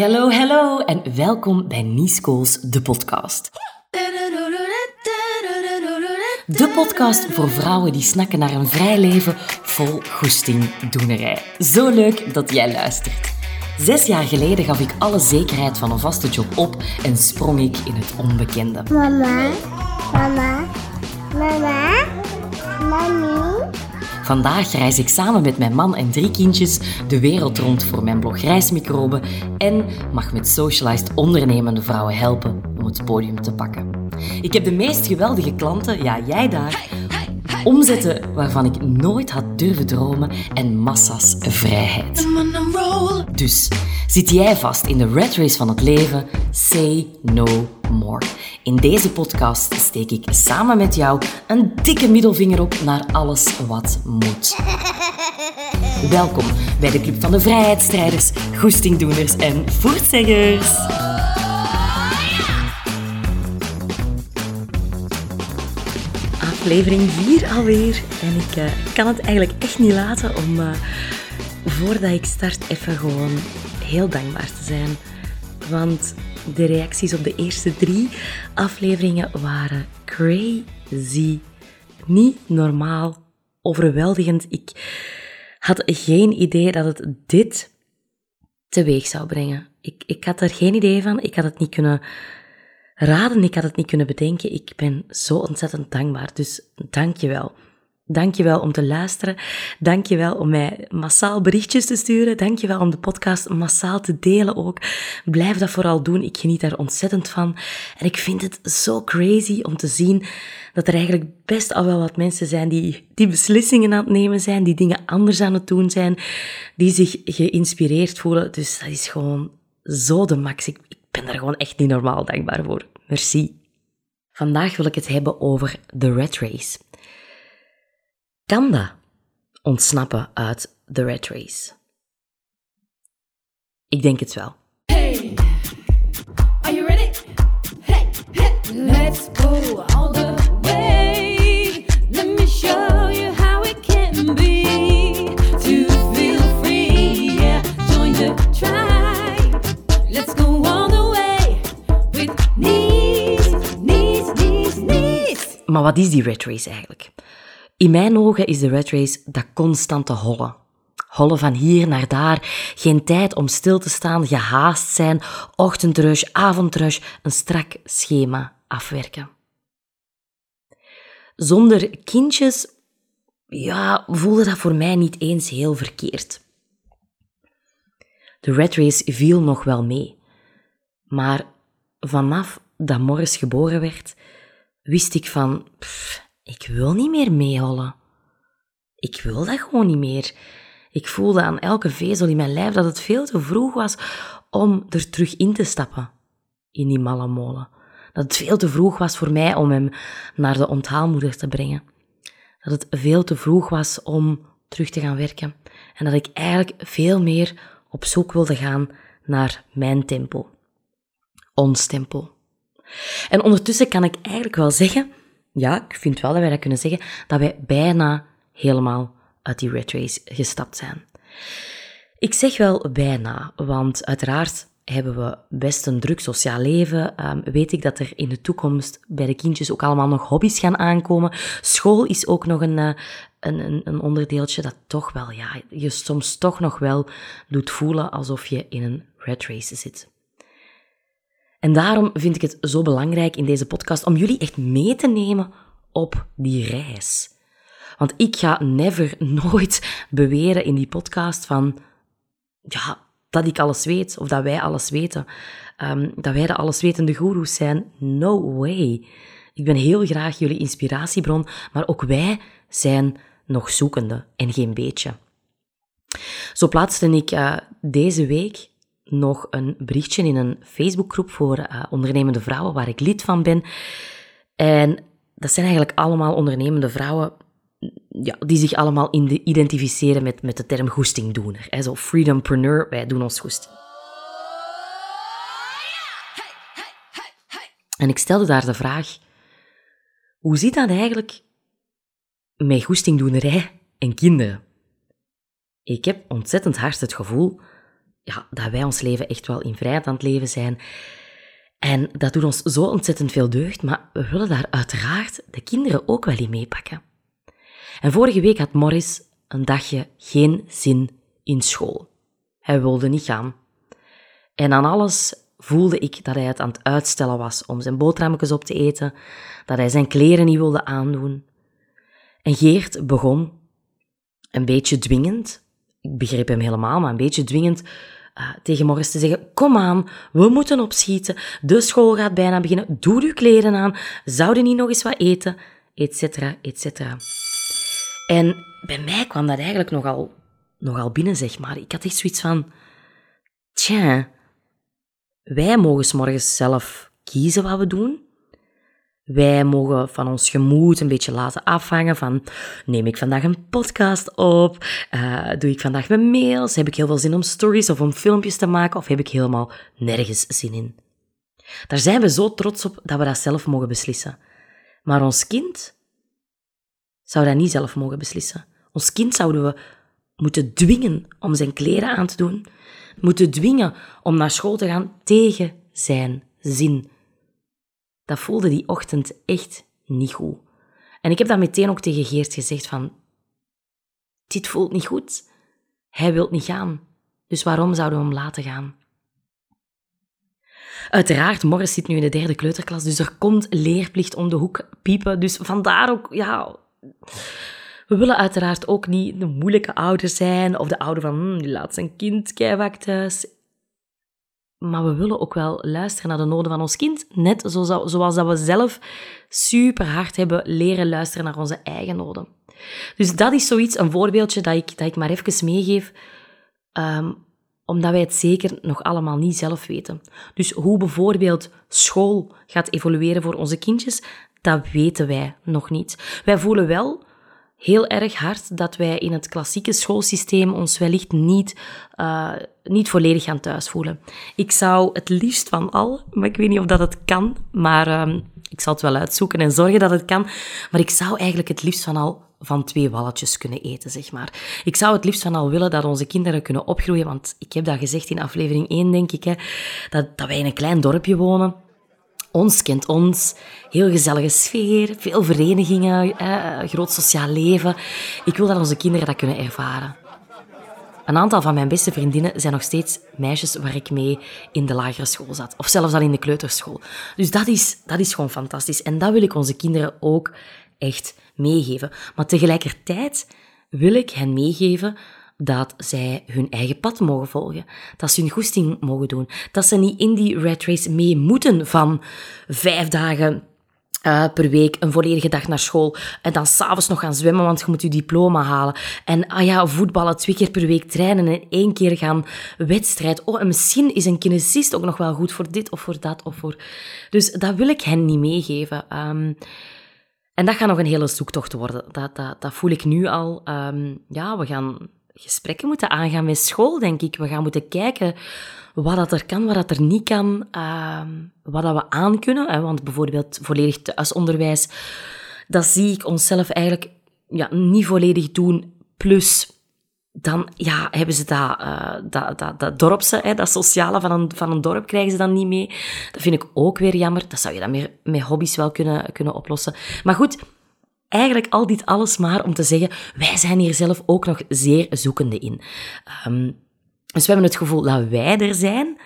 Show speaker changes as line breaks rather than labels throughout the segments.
Hallo, hallo en welkom bij Niescools, de podcast. De podcast voor vrouwen die snakken naar een vrij leven vol goestingdoenerij. Zo leuk dat jij luistert. Zes jaar geleden gaf ik alle zekerheid van een vaste job op en sprong ik in het onbekende.
Mama, mama, mama, mami.
Vandaag reis ik samen met mijn man en drie kindjes de wereld rond voor mijn blog Reismicroben en mag met Socialized ondernemende vrouwen helpen om het podium te pakken. Ik heb de meest geweldige klanten, ja jij daar, omzetten waarvan ik nooit had durven dromen en massa's vrijheid. Dus zit jij vast in de red race van het leven? Say no more. In deze podcast steek ik samen met jou een dikke middelvinger op naar alles wat moet. Welkom bij de Club van de Vrijheidsstrijders, Goestingdoeners en Voertzeggers. Aflevering 4 alweer. En ik eh, kan het eigenlijk echt niet laten om, eh, voordat ik start, even gewoon heel dankbaar te zijn. Want de reacties op de eerste drie afleveringen waren crazy. Niet normaal, overweldigend. Ik had geen idee dat het dit teweeg zou brengen. Ik, ik had er geen idee van. Ik had het niet kunnen raden. Ik had het niet kunnen bedenken. Ik ben zo ontzettend dankbaar. Dus dank je wel. Dank je wel om te luisteren. Dank je wel om mij massaal berichtjes te sturen. Dank je wel om de podcast massaal te delen ook. Blijf dat vooral doen. Ik geniet daar ontzettend van. En ik vind het zo crazy om te zien dat er eigenlijk best al wel wat mensen zijn die, die beslissingen aan het nemen zijn, die dingen anders aan het doen zijn, die zich geïnspireerd voelen. Dus dat is gewoon zo de max. Ik, ben daar gewoon echt niet normaal dankbaar voor. Merci. Vandaag wil ik het hebben over de red race. Kan dat ontsnappen uit de red race? Ik denk het wel.
Hey, are you ready? Hey, hey, let's go all the
Maar wat is die red race eigenlijk? In mijn ogen is de red race dat constante hollen. Hollen van hier naar daar, geen tijd om stil te staan, gehaast zijn, ochtendrush, avondrush, een strak schema afwerken. Zonder kindjes, ja, voelde dat voor mij niet eens heel verkeerd. De red race viel nog wel mee. Maar vanaf dat Morris geboren werd, wist ik van, pff, ik wil niet meer meehollen. Ik wil dat gewoon niet meer. Ik voelde aan elke vezel in mijn lijf dat het veel te vroeg was om er terug in te stappen. In die malle molen. Dat het veel te vroeg was voor mij om hem naar de onthaalmoeder te brengen. Dat het veel te vroeg was om terug te gaan werken. En dat ik eigenlijk veel meer op zoek wilde gaan naar mijn tempel. Ons tempel. En ondertussen kan ik eigenlijk wel zeggen, ja, ik vind wel dat wij dat kunnen zeggen, dat wij bijna helemaal uit die red race gestapt zijn. Ik zeg wel bijna, want uiteraard hebben we best een druk sociaal leven. Ehm, weet ik dat er in de toekomst bij de kindjes ook allemaal nog hobby's gaan aankomen. School is ook nog een, eh, een, een, een onderdeeltje dat toch wel, ja, je soms toch nog wel doet voelen alsof je in een red race zit. En daarom vind ik het zo belangrijk in deze podcast om jullie echt mee te nemen op die reis. Want ik ga never, nooit beweren in die podcast van, ja, dat ik alles weet of dat wij alles weten. Ehm, dat wij de alleswetende goeroes zijn. No way. Ik ben heel graag jullie inspiratiebron, maar ook wij zijn nog zoekende en geen beetje. Zo plaatste ik uh, deze week nog een berichtje in een Facebookgroep voor uh, ondernemende vrouwen waar ik lid van ben. En dat zijn eigenlijk allemaal ondernemende vrouwen ja, die zich allemaal identificeren met, met de term goestingdoener. Hè, zo freedompreneur, wij doen ons goesting. En ik stelde daar de vraag, hoe zit dat eigenlijk met goestingdoenerij en kinderen? Ik heb ontzettend hard het gevoel ja, dat wij ons leven echt wel in vrijheid aan het leven zijn. En dat doet ons zo ontzettend veel deugd, maar we willen daar uiteraard de kinderen ook wel in meepakken. En vorige week had Morris een dagje geen zin in school. Hij wilde niet gaan. En aan alles voelde ik dat hij het aan het uitstellen was om zijn boterhammetjes op te eten, dat hij zijn kleren niet wilde aandoen. En Geert begon, een beetje dwingend, ik begreep hem helemaal, maar een beetje dwingend, uh, tegen Morris te zeggen, kom aan, we moeten opschieten, de school gaat bijna beginnen, doe uw kleren aan, zouden niet nog eens wat eten, et cetera, et cetera. En bij mij kwam dat eigenlijk nogal, nogal binnen, zeg maar. Ik had echt zoiets van, tja, wij mogen 's morgens zelf kiezen wat we doen. Wij mogen van ons gemoed een beetje laten afhangen van, neem ik vandaag een podcast op? Uh, doe ik vandaag mijn mails? Heb ik heel veel zin om stories of om filmpjes te maken? Of heb ik helemaal nergens zin in? Daar zijn we zo trots op dat we dat zelf mogen beslissen. Maar ons kind zou dat niet zelf mogen beslissen. Ons kind zouden we moeten dwingen om zijn kleren aan te doen, moeten dwingen om naar school te gaan tegen zijn zin. Dat voelde die ochtend echt niet goed. En ik heb dat meteen ook tegen Geert gezegd van, dit voelt niet goed. Hij wil niet gaan. Dus waarom zouden we hem laten gaan? Uiteraard, Morris zit nu in de derde kleuterklas, dus er komt leerplicht om de hoek piepen. Dus vandaar ook, ja... We willen uiteraard ook niet de moeilijke ouder zijn, of de ouder van, hm, die laat zijn kind thuis. Maar we willen ook wel luisteren naar de noden van ons kind, net zoals, dat we zelf super hard hebben leren luisteren naar onze eigen noden. Dus dat is zoiets, een voorbeeldje dat ik, dat ik maar even meegeef, um, omdat wij het zeker nog allemaal niet zelf weten. Dus hoe bijvoorbeeld school gaat evolueren voor onze kindjes, dat weten wij nog niet. Wij voelen wel heel erg hard dat wij in het klassieke schoolsysteem ons wellicht niet, uh, niet volledig gaan thuis voelen. Ik zou het liefst van al, maar ik weet niet of dat het kan, maar uh, ik zal het wel uitzoeken en zorgen dat het kan. Maar ik zou eigenlijk het liefst van al van twee walletjes kunnen eten, zeg maar. Ik zou het liefst van al willen dat onze kinderen kunnen opgroeien, want ik heb dat gezegd in aflevering 1, denk ik, hè, dat, dat wij in een klein dorpje wonen ons kent ons. Heel gezellige sfeer, veel verenigingen, eh, groot sociaal leven. Ik wil dat onze kinderen dat kunnen ervaren. Een aantal van mijn beste vriendinnen zijn nog steeds meisjes waar ik mee in de lagere school zat. Of zelfs al in de kleuterschool. Dus dat is, dat is gewoon fantastisch. En dat wil ik onze kinderen ook echt meegeven. Maar tegelijkertijd wil ik hen meegeven dat zij hun eigen pad mogen volgen. Dat ze hun goesting mogen doen. Dat ze niet in die red race mee moeten van vijf dagen uh, per week, een volledige dag naar school. En dan s'avonds nog gaan zwemmen, want je moet je diploma halen. En ah ja, voetballen twee keer per week trainen en één keer gaan wedstrijd. Oh, en misschien is een kinesist ook nog wel goed voor dit of voor dat of voor... Dus dat wil ik hen niet meegeven. Um, en dat gaat nog een hele zoektocht worden. Dat, dat, dat voel ik nu al. Um, ja, we gaan gesprekken moeten aangaan met school, denk ik. We gaan moeten kijken wat dat er kan, wat dat er niet kan, uh, wat dat we aan kunnen. Hè? Want bijvoorbeeld volledig thuisonderwijs, dat zie ik onszelf eigenlijk ja, niet volledig doen. Plus, dan ja, hebben ze dat, uh, dat, dat, dat dorpse, hè, dat sociale van een, van een dorp, krijgen ze dan niet mee. Dat vind ik ook weer jammer. Dat zou je dan meer met hobby's wel kunnen, kunnen oplossen. Maar goed, eigenlijk al dit alles maar om te zeggen, wij zijn hier zelf ook nog zeer zoekende in. Um, dus we hebben het gevoel dat wij er zijn,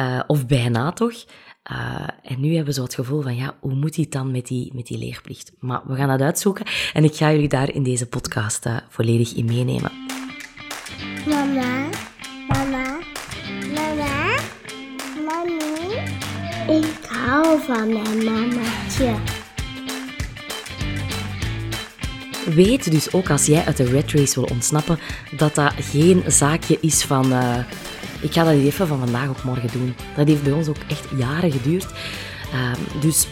uh, of bijna toch. Uh, en nu hebben we zo het gevoel van, ja, hoe moet het dan met die, met die leerplicht? Maar we gaan dat uitzoeken en ik ga jullie daar in deze podcast uh, volledig in meenemen.
Mama, mama, mama, mami. Ik hou van mijn mamaatje.
Weet dus ook als jij uit de red race wil ontsnappen, dat dat geen zaakje is van... Uh, ik ga dat even van vandaag op morgen doen. Dat heeft bij ons ook echt jaren geduurd. Uh, dus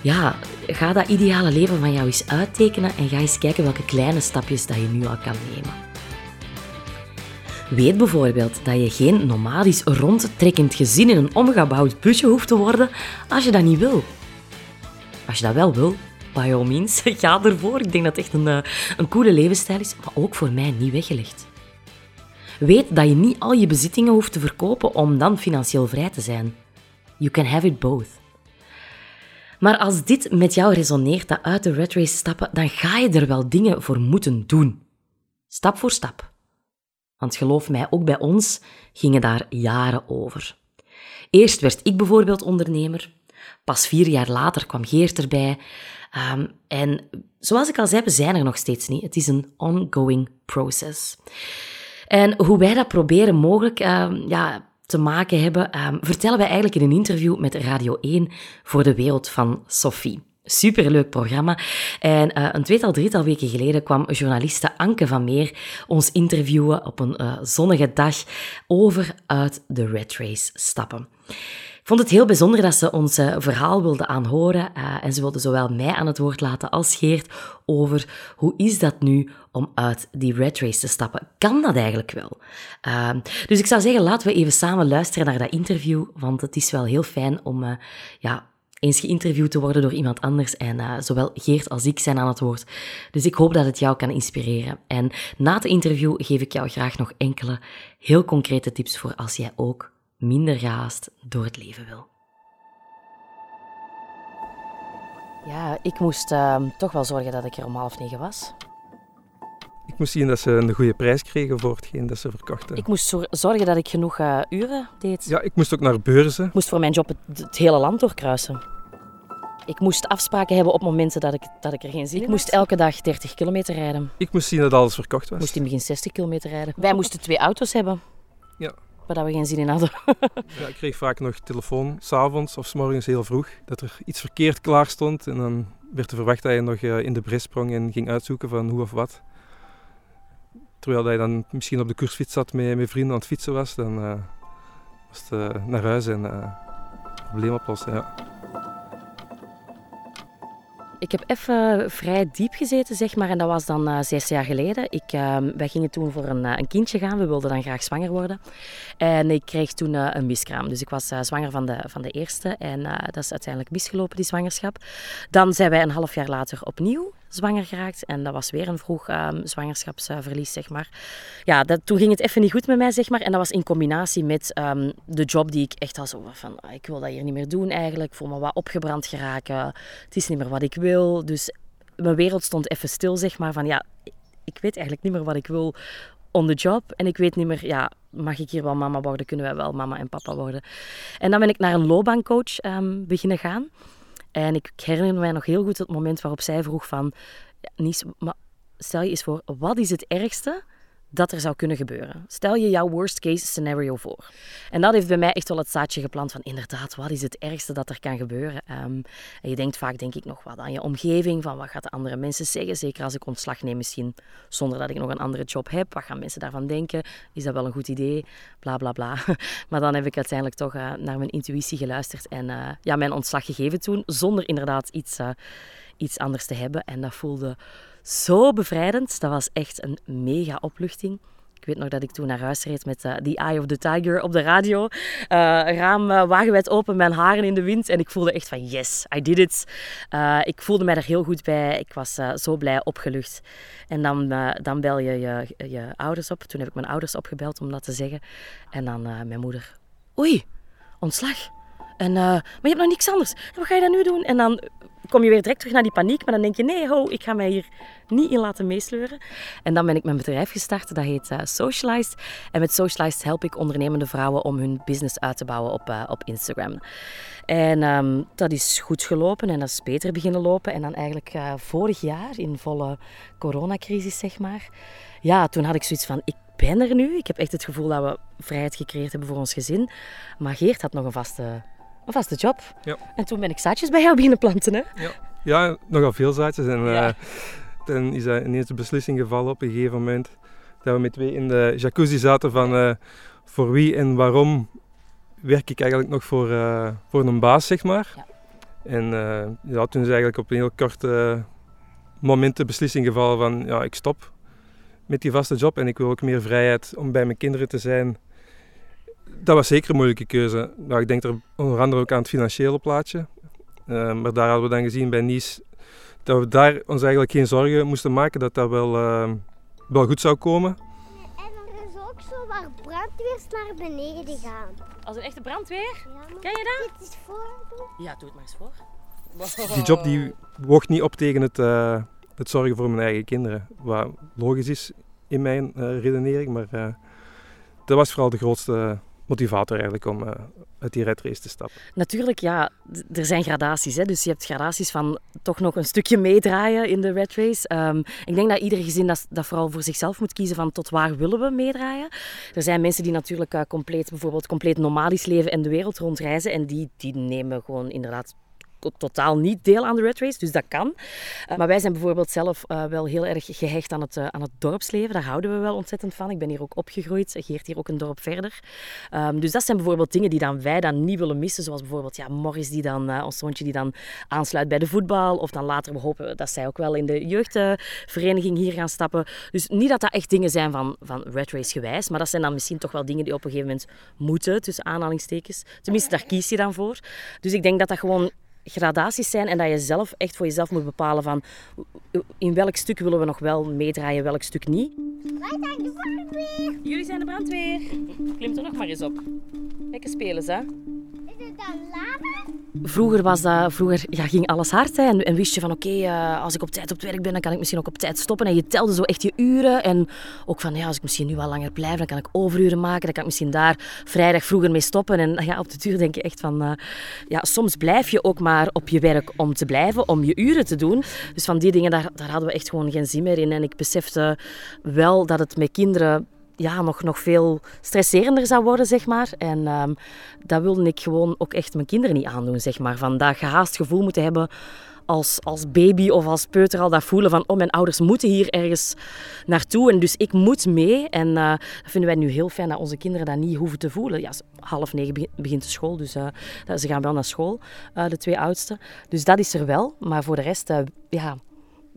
ja, ga dat ideale leven van jou eens uittekenen en ga eens kijken welke kleine stapjes dat je nu al kan nemen. Weet bijvoorbeeld dat je geen nomadisch rondtrekkend gezin in een omgebouwd busje hoeft te worden als je dat niet wil. Als je dat wel wil, by all means, ga ervoor. Ik denk dat het echt een, eh, een coole levensstijl is, maar ook voor mij niet weggelegd. Weet dat je niet al je bezittingen hoeft te verkopen om dan financieel vrij te zijn. You can have it both. Maar als dit met jou resoneert, dat uit de rat race stappen, dan ga je er wel dingen voor moeten doen. Stap voor stap. Want geloof mij, ook bij ons gingen daar jaren over. Eerst werd ik bijvoorbeeld ondernemer. Pas vier jaar later kwam Geert erbij. Ehm, en zoals ik al zei, we zijn er nog steeds niet. Het is een ongoing process. En hoe wij dat proberen mogelijk ehm, ja, te maken hebben, ehm, vertellen wij eigenlijk in een interview met Radio 1 voor de wereld van Sophie. Superleuk programma. En uh, een tweetal, drietal weken geleden kwam journaliste Anke van Meer ons interviewen op een uh, zonnige dag over uit de Red Race stappen. Ik vond het heel bijzonder dat ze ons uh, verhaal wilde aanhoren uh, en ze wilde zowel mij aan het woord laten als Geert over hoe is dat nu om uit die red race te stappen. Kan dat eigenlijk wel? Uh, dus ik zou zeggen, laten we even samen luisteren naar dat interview, want het is wel heel fijn om uh, ja, eens geïnterviewd te worden door iemand anders. En zowel Geert als ik zijn aan het woord. Dus ik hoop dat het jou kan inspireren. En na het interview geef ik jou graag nog enkele heel concrete tips voor als jij ook minder gehaast door het leven wil. Ja, ik moest uh, toch wel zorgen dat ik er om half negen was.
Ik moest zien dat ze een goede prijs kregen voor hetgeen dat ze verkochten.
Ik moest zorgen dat ik genoeg uh, uren deed.
Ja, ik moest ook naar beurzen.
Ik moest voor mijn job het, het, hele land doorkruisen. Ik moest afspraken hebben op momenten dat ik, dat ik er geen zin in had. Ik moest elke dag 30 kilometer rijden.
Ik moest zien dat alles verkocht was.
Ik moest in het begin 60 kilometer rijden. Wij moesten twee auto's hebben.
Ja.
Waar we geen zin in hadden.
ja, ik kreeg vaak nog telefoon, s'avonds of s morgens heel vroeg, dat er iets verkeerd klaar stond. En dan werd er verwacht dat je nog in de bres sprong en ging uitzoeken van hoe of wat. Terwijl hij dan misschien op de kursfiets zat met, met vrienden aan het fietsen was, dan uh, was het uh, naar huis en uh, probleem oplossen. Ja.
Ik heb even vrij diep gezeten, zeg maar, en dat was dan uh, zes jaar geleden. Ik, uh, wij gingen toen voor een, uh, een, kindje gaan, we wilden dan graag zwanger worden. En ik kreeg toen een miskraam. Dus ik was zwanger van de, van de eerste en dat is uiteindelijk misgelopen, die zwangerschap. Dan zijn wij een half jaar later opnieuw zwanger geraakt. En dat was weer een vroeg um, zwangerschapsverlies, zeg maar. Ja, dat, toen ging het even niet goed met mij, zeg maar. En dat was in combinatie met um, de job die ik echt zo van... Ah, ik wil dat hier niet meer doen eigenlijk. Ik voel me wat opgebrand geraken. Het is niet meer wat ik wil. Dus mijn wereld stond even stil, zeg maar. Van ja, ik weet eigenlijk niet meer wat ik wil on the job. En ik weet niet meer, ja, mag ik hier wel mama worden? Kunnen wij wel mama en papa worden? En dan ben ik naar een loopbaancoach um, beginnen gaan. En ik herinner mij nog heel goed het moment waarop zij vroeg van... Nies, maar stel je eens voor, wat is het ergste dat er zou kunnen gebeuren? Stel je jouw worst case scenario voor. En dat heeft bij mij echt wel het zaadje geplant van inderdaad, wat is het ergste dat er kan gebeuren? Um, en je denkt vaak, denk ik, nog wat aan je omgeving, van wat gaan de andere mensen zeggen? Zeker als ik ontslag neem misschien, zonder dat ik nog een andere job heb. Wat gaan mensen daarvan denken? Is dat wel een goed idee? Bla, bla, bla. Maar dan heb ik uiteindelijk toch uh, naar mijn intuïtie geluisterd en uh, ja, mijn ontslag gegeven toen, zonder inderdaad iets, uh, iets anders te hebben. En dat voelde zo bevrijdend. Dat was echt een mega opluchting. Ik weet nog dat ik toen naar huis reed met uh, The Eye of the Tiger op de radio. Uh, raam uh, wagenwijd open, mijn haren in de wind. En ik voelde echt van yes, I did it. ik voelde mij er heel goed bij. Ik was zo blij, opgelucht. En dan, dan bel je, je je ouders op. Toen heb ik mijn ouders opgebeld om dat te zeggen. En dan mijn moeder. Oei, ontslag. En, maar je hebt nog niks anders. Wat ga je dan nu doen? En dan kom je weer direct terug naar die paniek. Maar dan denk je, nee, ho, ik ga mij hier niet in laten meesleuren. En dan ben ik mijn bedrijf gestart. Dat heet uh, Socialized. En met Socialized help ik ondernemende vrouwen om hun business uit te bouwen op, uh, op Instagram. En um, dat is goed gelopen en dat is beter beginnen lopen. En dan eigenlijk uh, vorig jaar, in volle coronacrisis, zeg maar. Ja, toen had ik zoiets van, ik ben er nu. Ik heb echt het gevoel dat we vrijheid gecreëerd hebben voor ons gezin. Maar Geert had nog een vaste vaste job.
Ja.
En toen ben ik zaadjes bij jou beginnen planten. Hè?
Ja. ja, nogal veel zaadjes. En ja. uh, dan is er ineens een beslissing gevallen op een gegeven moment. Dat we met twee in de jacuzzi zaten van uh, voor wie en waarom werk ik eigenlijk nog voor, uh, voor een baas, zeg maar.
Ja.
En ja, toen is eigenlijk op een heel kort moment de beslissing gevallen van ja, ik stop met die vaste job en ik wil ook meer vrijheid om bij mijn kinderen te zijn dat was zeker een moeilijke keuze. Nou, ik denk er onder andere ook aan het financiële plaatje. Uh, maar daar hadden we dan gezien bij Nice dat we daar ons eigenlijk geen zorgen moesten maken dat dat wel, uh, wel goed zou komen.
En er is ook zo waar brandweers naar beneden gaan.
Als een echte brandweer?
Ja, maar
Ken je dat?
dit is voor.
Ja, doe het maar eens voor.
Die job die woog niet op tegen het, eh, het zorgen voor mijn eigen kinderen. Wat logisch is in mijn eh, redenering, maar eh, dat was vooral de grootste motivator eigenlijk om eh, uit die red race te stappen.
Natuurlijk, ja, er zijn gradaties. Hè? Dus je hebt gradaties van toch nog een stukje meedraaien in de red race. Ehm, ik denk dat ieder gezin dat, dat vooral voor zichzelf moet kiezen van tot waar willen we meedraaien. Er zijn mensen die natuurlijk eh, compleet, bijvoorbeeld compleet nomadisch leven en de wereld rondreizen. En die, die nemen gewoon inderdaad totaal niet deel aan de red race, dus dat kan. Eh, maar wij zijn bijvoorbeeld zelf eh, wel heel erg gehecht aan het, eh, aan het dorpsleven. Daar houden we wel ontzettend van. Ik ben hier ook opgegroeid. Geert hier ook een dorp verder. Ehm, dus dat zijn bijvoorbeeld dingen die dan wij dan niet willen missen. Zoals bijvoorbeeld ja, Morris, die dan, ons zoontje, die dan aansluit bij de voetbal. Of dan later, we hopen dat zij ook wel in de jeugdvereniging hier gaan stappen. Dus niet dat dat echt dingen zijn van, van red race gewijs. Maar dat zijn dan misschien toch wel dingen die op een gegeven moment moeten, tussen aanhalingstekens. Tenminste, daar kies je dan voor. Dus ik denk dat dat gewoon gradaties zijn en dat je zelf echt voor jezelf moet bepalen van in welk stuk willen we nog wel meedraaien, welk stuk niet.
Wij zijn de brandweer.
Jullie zijn de brandweer. Klimt er nog maar eens op. Lekker spelen ze.
Is het dan lava?
Vroeger, was dat, vroeger ja, ging alles hard hè, en, en wist je van oké, eh, als ik op tijd op het werk ben, dan kan ik misschien ook op tijd stoppen. En je telde zo echt je uren. En ook van ja, als ik misschien nu wel langer blijf, dan kan ik overuren maken. Dan kan ik misschien daar vrijdag vroeger mee stoppen. En ja, op de duur denk je echt van eh, ja, soms blijf je ook maar op je werk om te blijven, om je uren te doen. Dus van die dingen, daar, daar hadden we echt gewoon geen zin meer in. En ik besefte wel dat het met kinderen ja, nog, nog veel stresserender zou worden, zeg maar. En ehm, dat wilde ik gewoon ook echt mijn kinderen niet aandoen, zeg maar. Van dat gehaast gevoel moeten hebben als, als baby of als peuter al dat voelen van oh, mijn ouders moeten hier ergens naartoe en dus ik moet mee. En eh, dat vinden wij nu heel fijn dat onze kinderen dat niet hoeven te voelen. Ja, half negen be- begint de school, dus eh, ze gaan wel naar school, eh, de twee oudste. Dus dat is er wel, maar voor de rest, ja...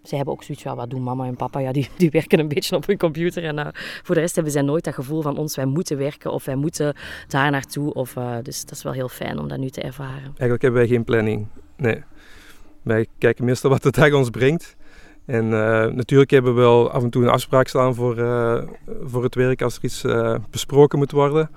Zij hebben ook zoiets van, wat doen mama en papa? Ja, die, die werken een beetje op hun computer. En voor de rest hebben zij nooit dat gevoel van ons, wij moeten werken of wij moeten daar naartoe. Of, dus dat is wel heel fijn om dat nu te ervaren.
Eigenlijk hebben wij geen planning. Nee. Wij kijken meestal wat de dag ons brengt. En eh, natuurlijk hebben we wel af en toe een afspraak staan voor, eh, voor het werk als er iets eh, besproken moet worden.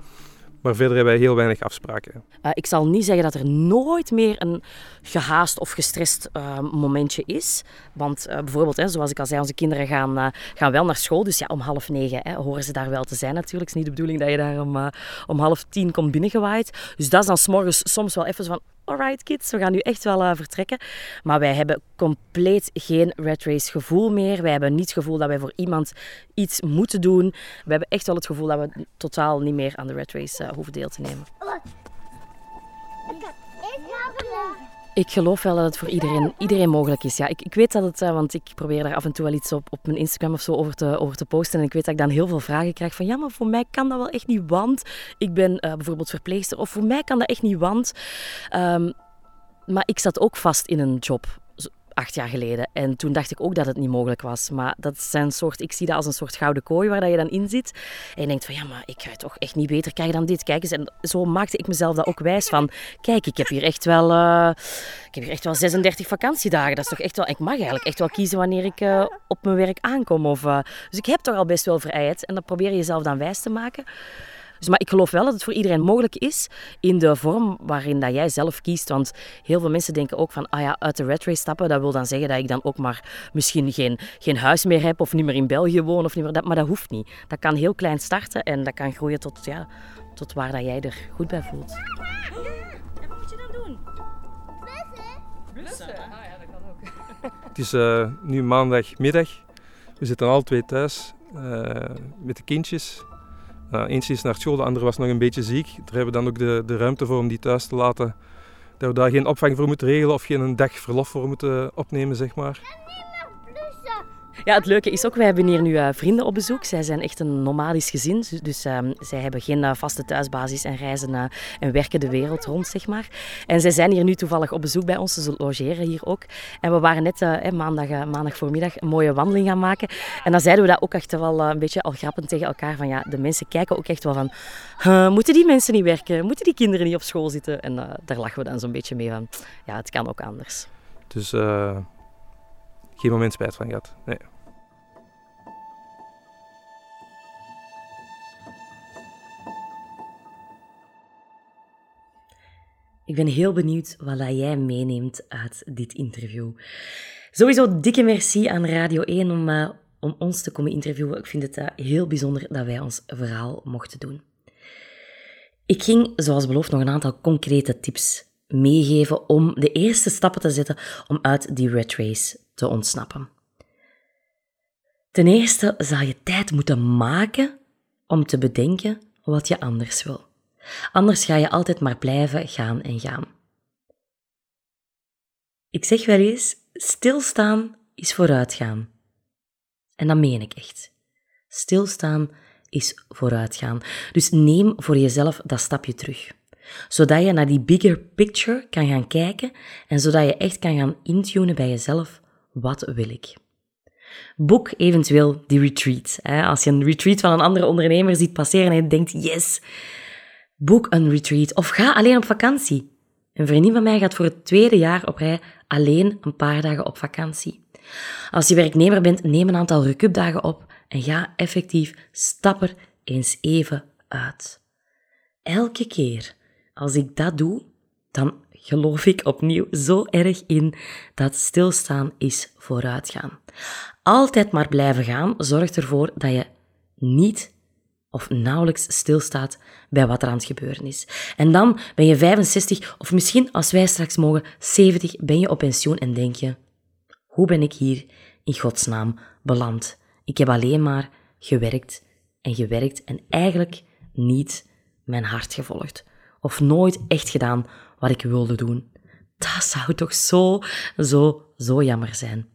Maar verder hebben wij heel weinig afspraken.
Ik zal niet zeggen dat er nooit meer een gehaast of gestrest momentje is. Want bijvoorbeeld, hè, zoals ik al zei, onze kinderen gaan, gaan wel naar school. Dus ja, om half negen hè, horen ze daar wel te zijn natuurlijk. Het is niet de bedoeling dat je daar om, om half tien komt binnengewaaid. Dus dat is dan s'morgens soms wel even van... Alright kids, we gaan nu echt wel vertrekken. Maar wij hebben compleet geen red race gevoel meer. Wij hebben niet het gevoel dat wij voor iemand iets moeten doen. We hebben echt wel het gevoel dat we totaal niet meer aan de red race hoeven deel te nemen. Ik geloof wel dat het voor iedereen, iedereen mogelijk is. Ja, ik, ik weet dat het, uh, want ik probeer daar af en toe wel iets op, op mijn Instagram of zo over te, over te posten. En ik weet dat ik dan heel veel vragen krijg van, ja, maar voor mij kan dat wel echt niet, want ik ben uh, bijvoorbeeld verpleegster. Of voor mij kan dat echt niet, want... Um, maar ik zat ook vast in een job acht jaar geleden. En toen dacht ik ook dat het niet mogelijk was. Maar dat zijn soort, ik zie dat als een soort gouden kooi waar dat je dan in zit. En je denkt van ja, maar ik ga toch echt niet beter krijgen dan dit. Kijk eens. En zo maakte ik mezelf dat ook wijs van. Kijk, ik heb hier echt wel, uh, ik heb hier echt wel 36 vakantiedagen. Dat is toch echt wel, ik mag eigenlijk echt wel kiezen wanneer ik uh, op mijn werk aankom. Of, uh, dus ik heb toch al best wel vrijheid. En dat probeer je jezelf dan wijs te maken. Dus, maar ik geloof wel dat het voor iedereen mogelijk is in de vorm waarin dat jij zelf kiest. Want heel veel mensen denken ook van, ah ja, uit de red race stappen, dat wil dan zeggen dat ik dan ook maar misschien geen, geen huis meer heb of niet meer in België woon. Of niet meer, dat, maar dat hoeft niet. Dat kan heel klein starten en dat kan groeien tot, ja, tot waar dat jij er goed bij voelt. En wat moet je dan doen?
Blussen.
Blussen? Ah ja, dat kan ook.
Het is uh, nu maandagmiddag. We zitten al twee thuis uh, met de kindjes. Uh, eentje is naar school, de andere was nog een beetje ziek. Daar hebben we dan ook de, de ruimte voor om die thuis te laten. Dat we daar geen opvang voor moeten regelen of geen dag verlof voor moeten opnemen, zeg maar.
Ja, het leuke is ook, wij hebben hier nu uh, vrienden op bezoek. Zij zijn echt een nomadisch gezin, dus, uh, zij hebben geen uh, vaste thuisbasis en reizen en werken de wereld rond, zeg maar. En zij zijn hier nu toevallig op bezoek bij ons, ze logeren hier ook. En we waren net eh, maandag, maandag voormiddag een mooie wandeling gaan maken. En dan zeiden we dat ook echt wel een beetje al grappend tegen elkaar, van ja, de mensen kijken ook echt wel van, moeten die mensen niet werken? Moeten die kinderen niet op school zitten? En daar lachen we dan zo'n beetje mee van, ja, het kan ook anders.
Dus geen moment spijt van gehad. Nee.
Ik ben heel benieuwd wat jij meeneemt uit dit interview. Sowieso dikke merci aan Radio 1 om, eh, om ons te komen interviewen. Ik vind het eh, heel bijzonder dat wij ons verhaal mochten doen. Ik ging, zoals beloofd, nog een aantal concrete tips meegeven om de eerste stappen te zetten om uit die red race te ontsnappen. Ten eerste zal je tijd moeten maken om te bedenken wat je anders wil. Anders ga je altijd maar blijven gaan en gaan. Ik zeg wel eens, stilstaan is vooruitgaan. En dat meen ik echt. Stilstaan is vooruitgaan. Dus neem voor jezelf dat stapje terug. Zodat je naar die bigger picture kan gaan kijken en zodat je echt kan gaan intunen bij jezelf, wat wil ik? Boek eventueel die retreat. Als je een retreat van een andere ondernemer ziet passeren en je denkt, yes, boek een retreat of ga alleen op vakantie. Een vriendin van mij gaat voor het tweede jaar op rij alleen een paar dagen op vakantie. Als je werknemer bent, neem een aantal recupdagen op en ga effectief stap er eens even uit. Elke keer als ik dat doe, dan geloof ik opnieuw zo erg in dat stilstaan is vooruitgaan. Altijd maar blijven gaan zorgt ervoor dat je niet of nauwelijks stilstaat bij wat er aan het gebeuren is. En dan ben je 65 of misschien als wij straks mogen 70 ben je op pensioen en denk je, hoe ben ik hier in godsnaam beland? Ik heb alleen maar gewerkt en gewerkt en eigenlijk niet mijn hart gevolgd. Of nooit echt gedaan wat ik wilde doen. Dat zou toch zo, zo, zo jammer zijn.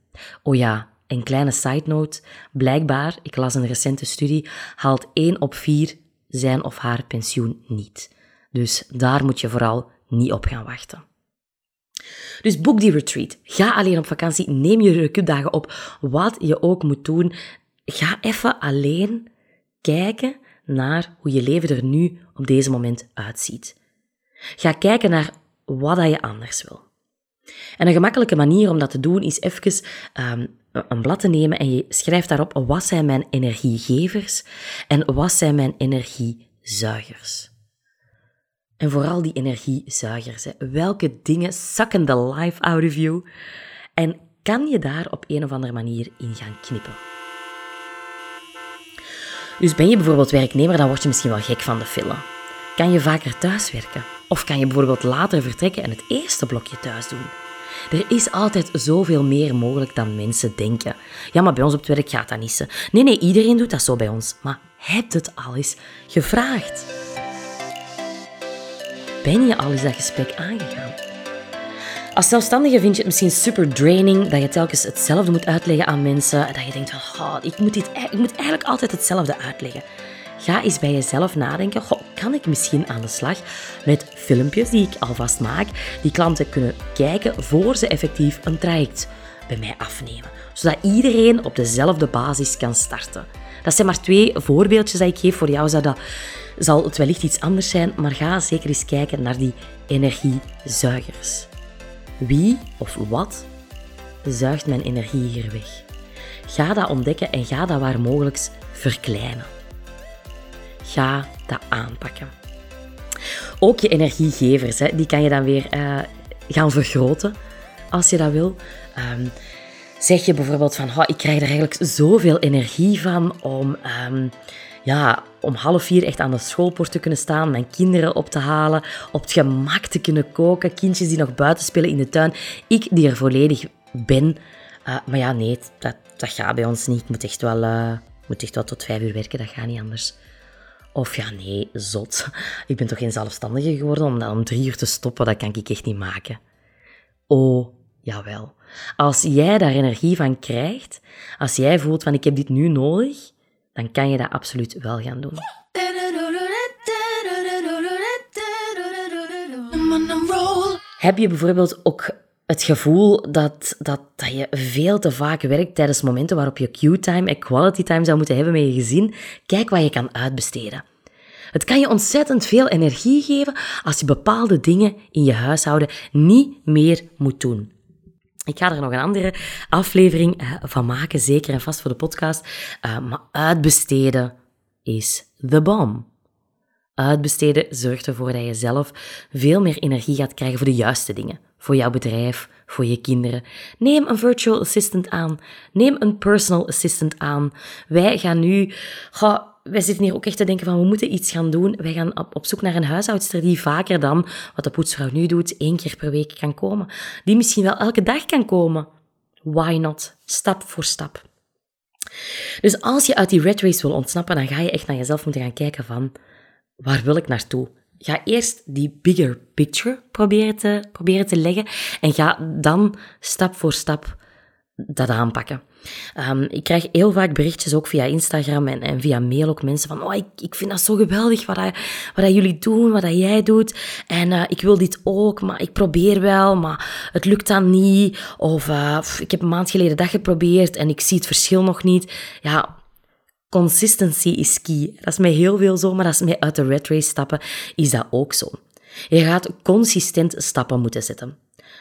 Oh ja, een kleine side note. Blijkbaar, ik las een recente studie, haalt 1 op 4 zijn of haar pensioen niet. Dus daar moet je vooral niet op gaan wachten. Dus boek die retreat. Ga alleen op vakantie. Neem je recupdagen op. Wat je ook moet doen. Ga even alleen kijken naar hoe je leven er nu op deze moment uitziet. Ga kijken naar wat je anders wil. En een gemakkelijke manier om dat te doen is even um, een blad te nemen en je schrijft daarop wat zijn mijn energiegevers en wat zijn mijn energiezuigers. En vooral die energiezuigers. Welke dingen zakken de life out of you? En kan je daar op een of andere manier in gaan knippen? Dus ben je bijvoorbeeld werknemer, dan word je misschien wel gek van de file. Kan je vaker thuiswerken? Of kan je bijvoorbeeld later vertrekken en het eerste blokje thuis doen? Er is altijd zoveel meer mogelijk dan mensen denken. Ja, maar bij ons op het werk gaat dat niet zo. Nee, nee, iedereen doet dat zo bij ons. Maar heb het al eens gevraagd? Ben je al eens dat gesprek aangegaan? Als zelfstandige vind je het misschien super draining dat je telkens hetzelfde moet uitleggen aan mensen. En dat je denkt van, oh, ik, moet dit, ik moet eigenlijk altijd hetzelfde uitleggen. Ga eens bij jezelf nadenken, goh, kan ik misschien aan de slag met filmpjes die ik alvast maak, die klanten kunnen kijken voor ze effectief een traject bij mij afnemen. Zodat iedereen op dezelfde basis kan starten. Dat zijn maar twee voorbeeldjes dat ik geef. Voor jou zou dat, zal het wellicht iets anders zijn, maar ga zeker eens kijken naar die energiezuigers. Wie of wat zuigt mijn energie hier weg? Ga dat ontdekken en ga dat waar mogelijk verkleinen. Ga dat aanpakken. Ook je energiegevers, hè, die kan je dan weer uh, gaan vergroten als je dat wil. Um, zeg je bijvoorbeeld van, ik krijg er eigenlijk zoveel energie van om, um, ja, om half vier echt aan de schoolpoort te kunnen staan, mijn kinderen op te halen, op het gemak te kunnen koken, kindjes die nog buiten spelen in de tuin. Ik die er volledig ben. Uh, maar ja, nee, dat, dat gaat bij ons niet. Ik moet echt wel, uh, moet echt wel tot vijf uur werken, dat gaat niet anders. Of ja, nee, zot. Ik ben toch geen zelfstandige geworden om dan om drie uur te stoppen, dat kan ik echt niet maken. Oh, jawel. Als jij daar energie van krijgt, als jij voelt van ik heb dit nu nodig, dan kan je dat absoluut wel gaan doen. Heb je bijvoorbeeld ook het gevoel dat, dat, dat je veel te vaak werkt tijdens momenten waarop je Q-time en quality time zou moeten hebben met je gezin, kijk wat je kan uitbesteden. Het kan je ontzettend veel energie geven als je bepaalde dingen in je huishouden niet meer moet doen. Ik ga er nog een andere aflevering eh, van maken, zeker en vast voor de podcast. Uh, maar uitbesteden is the bomb. Uitbesteden zorgt ervoor dat je zelf veel meer energie gaat krijgen voor de juiste dingen. Voor jouw bedrijf, voor je kinderen. Neem een virtual assistant aan. Neem een personal assistant aan. Wij gaan nu... Wij zitten hier ook echt te denken van, we moeten iets gaan doen. Wij gaan op, op zoek naar een huishoudster die vaker dan, wat de poetsvrouw nu doet, één keer per week kan komen. Die misschien wel elke dag kan komen. Why not? Stap voor stap. Dus als je uit die red race wil ontsnappen, dan ga je echt naar jezelf moeten gaan kijken van, waar wil ik naartoe? Ga eerst die bigger picture proberen te, proberen te leggen en ga dan stap voor stap dat aanpakken. Ehm, ik krijg heel vaak berichtjes ook via Instagram en, en via mail ook mensen van oh, ik, ik vind dat zo geweldig wat, wat dat jullie doen, wat dat jij doet. En eh, ik wil dit ook, maar ik probeer wel, maar het lukt dan niet. Of eh, ik heb een maand geleden dat geprobeerd en ik zie het verschil nog niet. Ja, consistency is key. Dat is met heel veel zo, maar dat is uit de red race stappen is dat ook zo. Je gaat consistent stappen moeten zetten.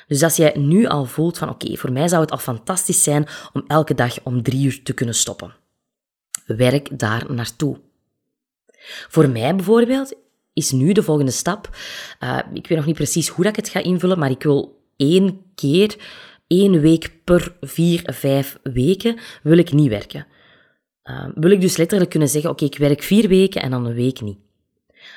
Dus als jij nu al voelt van oké, voor mij zou het al fantastisch zijn om elke dag om drie uur te kunnen stoppen. Werk daar naartoe. Voor mij bijvoorbeeld is nu de volgende stap. uh, ik weet nog niet precies hoe dat ik het ga invullen, maar ik wil één keer, één week per vier, vijf weken, wil ik niet werken. Uh, wil ik dus letterlijk kunnen zeggen, oké, ik werk vier weken en dan een week niet.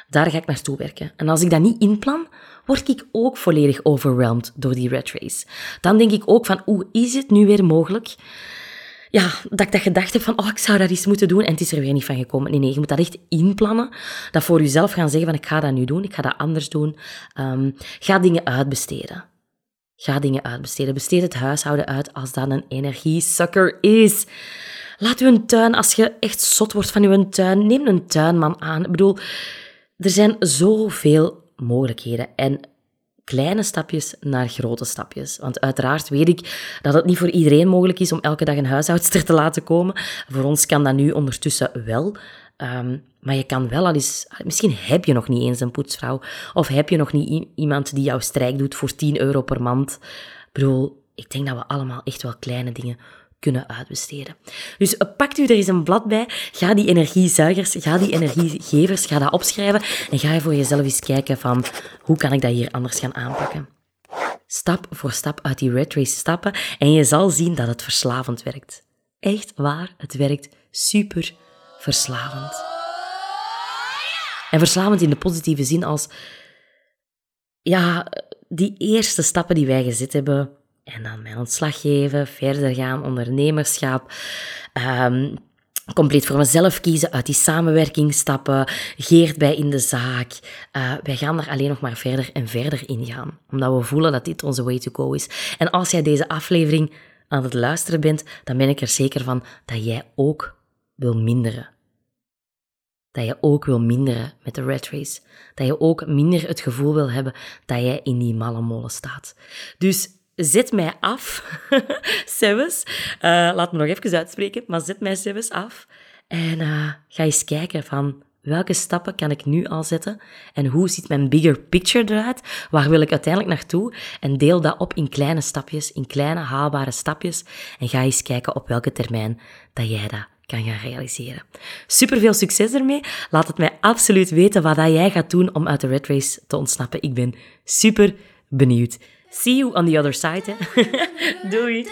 Daar ga ik naartoe werken. En als ik dat niet inplan, word ik ook volledig overwhelmed door die red race. Dan denk ik ook van, hoe is het nu weer mogelijk? Ja, dat ik dat gedacht heb van, oh, ik zou dat eens moeten doen en het is er weer niet van gekomen. Nee, nee, je moet dat echt inplannen. Dat voor jezelf gaan zeggen van, ik ga dat nu doen, ik ga dat anders doen. Um, ga dingen uitbesteden. Ga dingen uitbesteden. Besteed het huishouden uit als dat een energiesucker is. Laat uw tuin, als je echt zot wordt van uw tuin, neem een tuinman aan. Ik bedoel, er zijn zoveel mogelijkheden en kleine stapjes naar grote stapjes. Want uiteraard weet ik dat het niet voor iedereen mogelijk is om elke dag een huishoudster te laten komen. Voor ons kan dat nu ondertussen wel. Um, maar je kan wel al eens... Misschien heb je nog niet eens een poetsvrouw. Of heb je nog niet iemand die jouw strijk doet voor 10 euro per maand. Ik bedoel, ik denk dat we allemaal echt wel kleine dingen kunnen uitbesteden. Dus pakt u er eens een blad bij, ga die energiezuigers, ga die energiegevers, ga dat opschrijven en ga je voor jezelf eens kijken van hoe kan ik dat hier anders gaan aanpakken. Stap voor stap uit die red race stappen en je zal zien dat het verslavend werkt. Echt waar, het werkt super verslavend. En verslavend in de positieve zin als, ja, die eerste stappen die wij gezet hebben, en dan mijn ontslag geven, verder gaan, ondernemerschap. Um, compleet voor mezelf kiezen, uit die samenwerking stappen, Geert bij in de zaak. Uh, wij gaan daar alleen nog maar verder en verder in gaan, omdat we voelen dat dit onze way to go is. En als jij deze aflevering aan het luisteren bent, dan ben ik er zeker van dat jij ook wil minderen. Dat je ook wil minderen met de red race. Dat je ook minder het gevoel wil hebben dat jij in die malle molen staat. Dus zet mij af, Sebes. Uh, laat me nog even uitspreken, maar zet mij Sebes af. En uh, ga eens kijken van welke stappen kan ik nu al zetten en hoe ziet mijn bigger picture eruit? Waar wil ik uiteindelijk naartoe? En deel dat op in kleine stapjes, in kleine haalbare stapjes. En ga eens kijken op welke termijn dat jij dat kan gaan realiseren. Super veel succes ermee. Laat het mij absoluut weten wat jij gaat doen om uit de red race te ontsnappen. Ik ben super benieuwd. See you on the other side. Hè. Doei.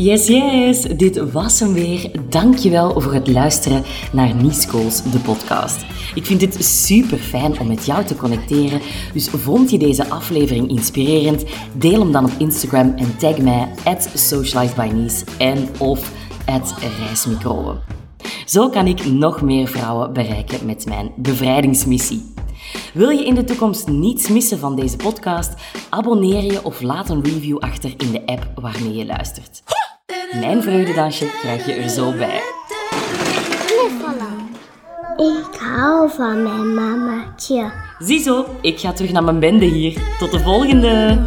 Yes, yes, dit was hem weer. Dankjewel voor het luisteren naar Niescools, de podcast. Ik vind het super fijn om met jou te connecteren. Dus vond je deze aflevering inspirerend? Deel hem dan op Instagram en tag mij at socializedbynies en of at. Zo kan ik nog meer vrouwen bereiken met mijn bevrijdingsmissie. Wil je in de toekomst niets missen van deze podcast? Abonneer je of laat een review achter in de app waarmee je luistert. Mijn vreugdedansje krijg je er zo bij.
Ik hou van mijn mamaatje.
Ziezo, ik ga terug naar mijn bende hier. Tot de volgende!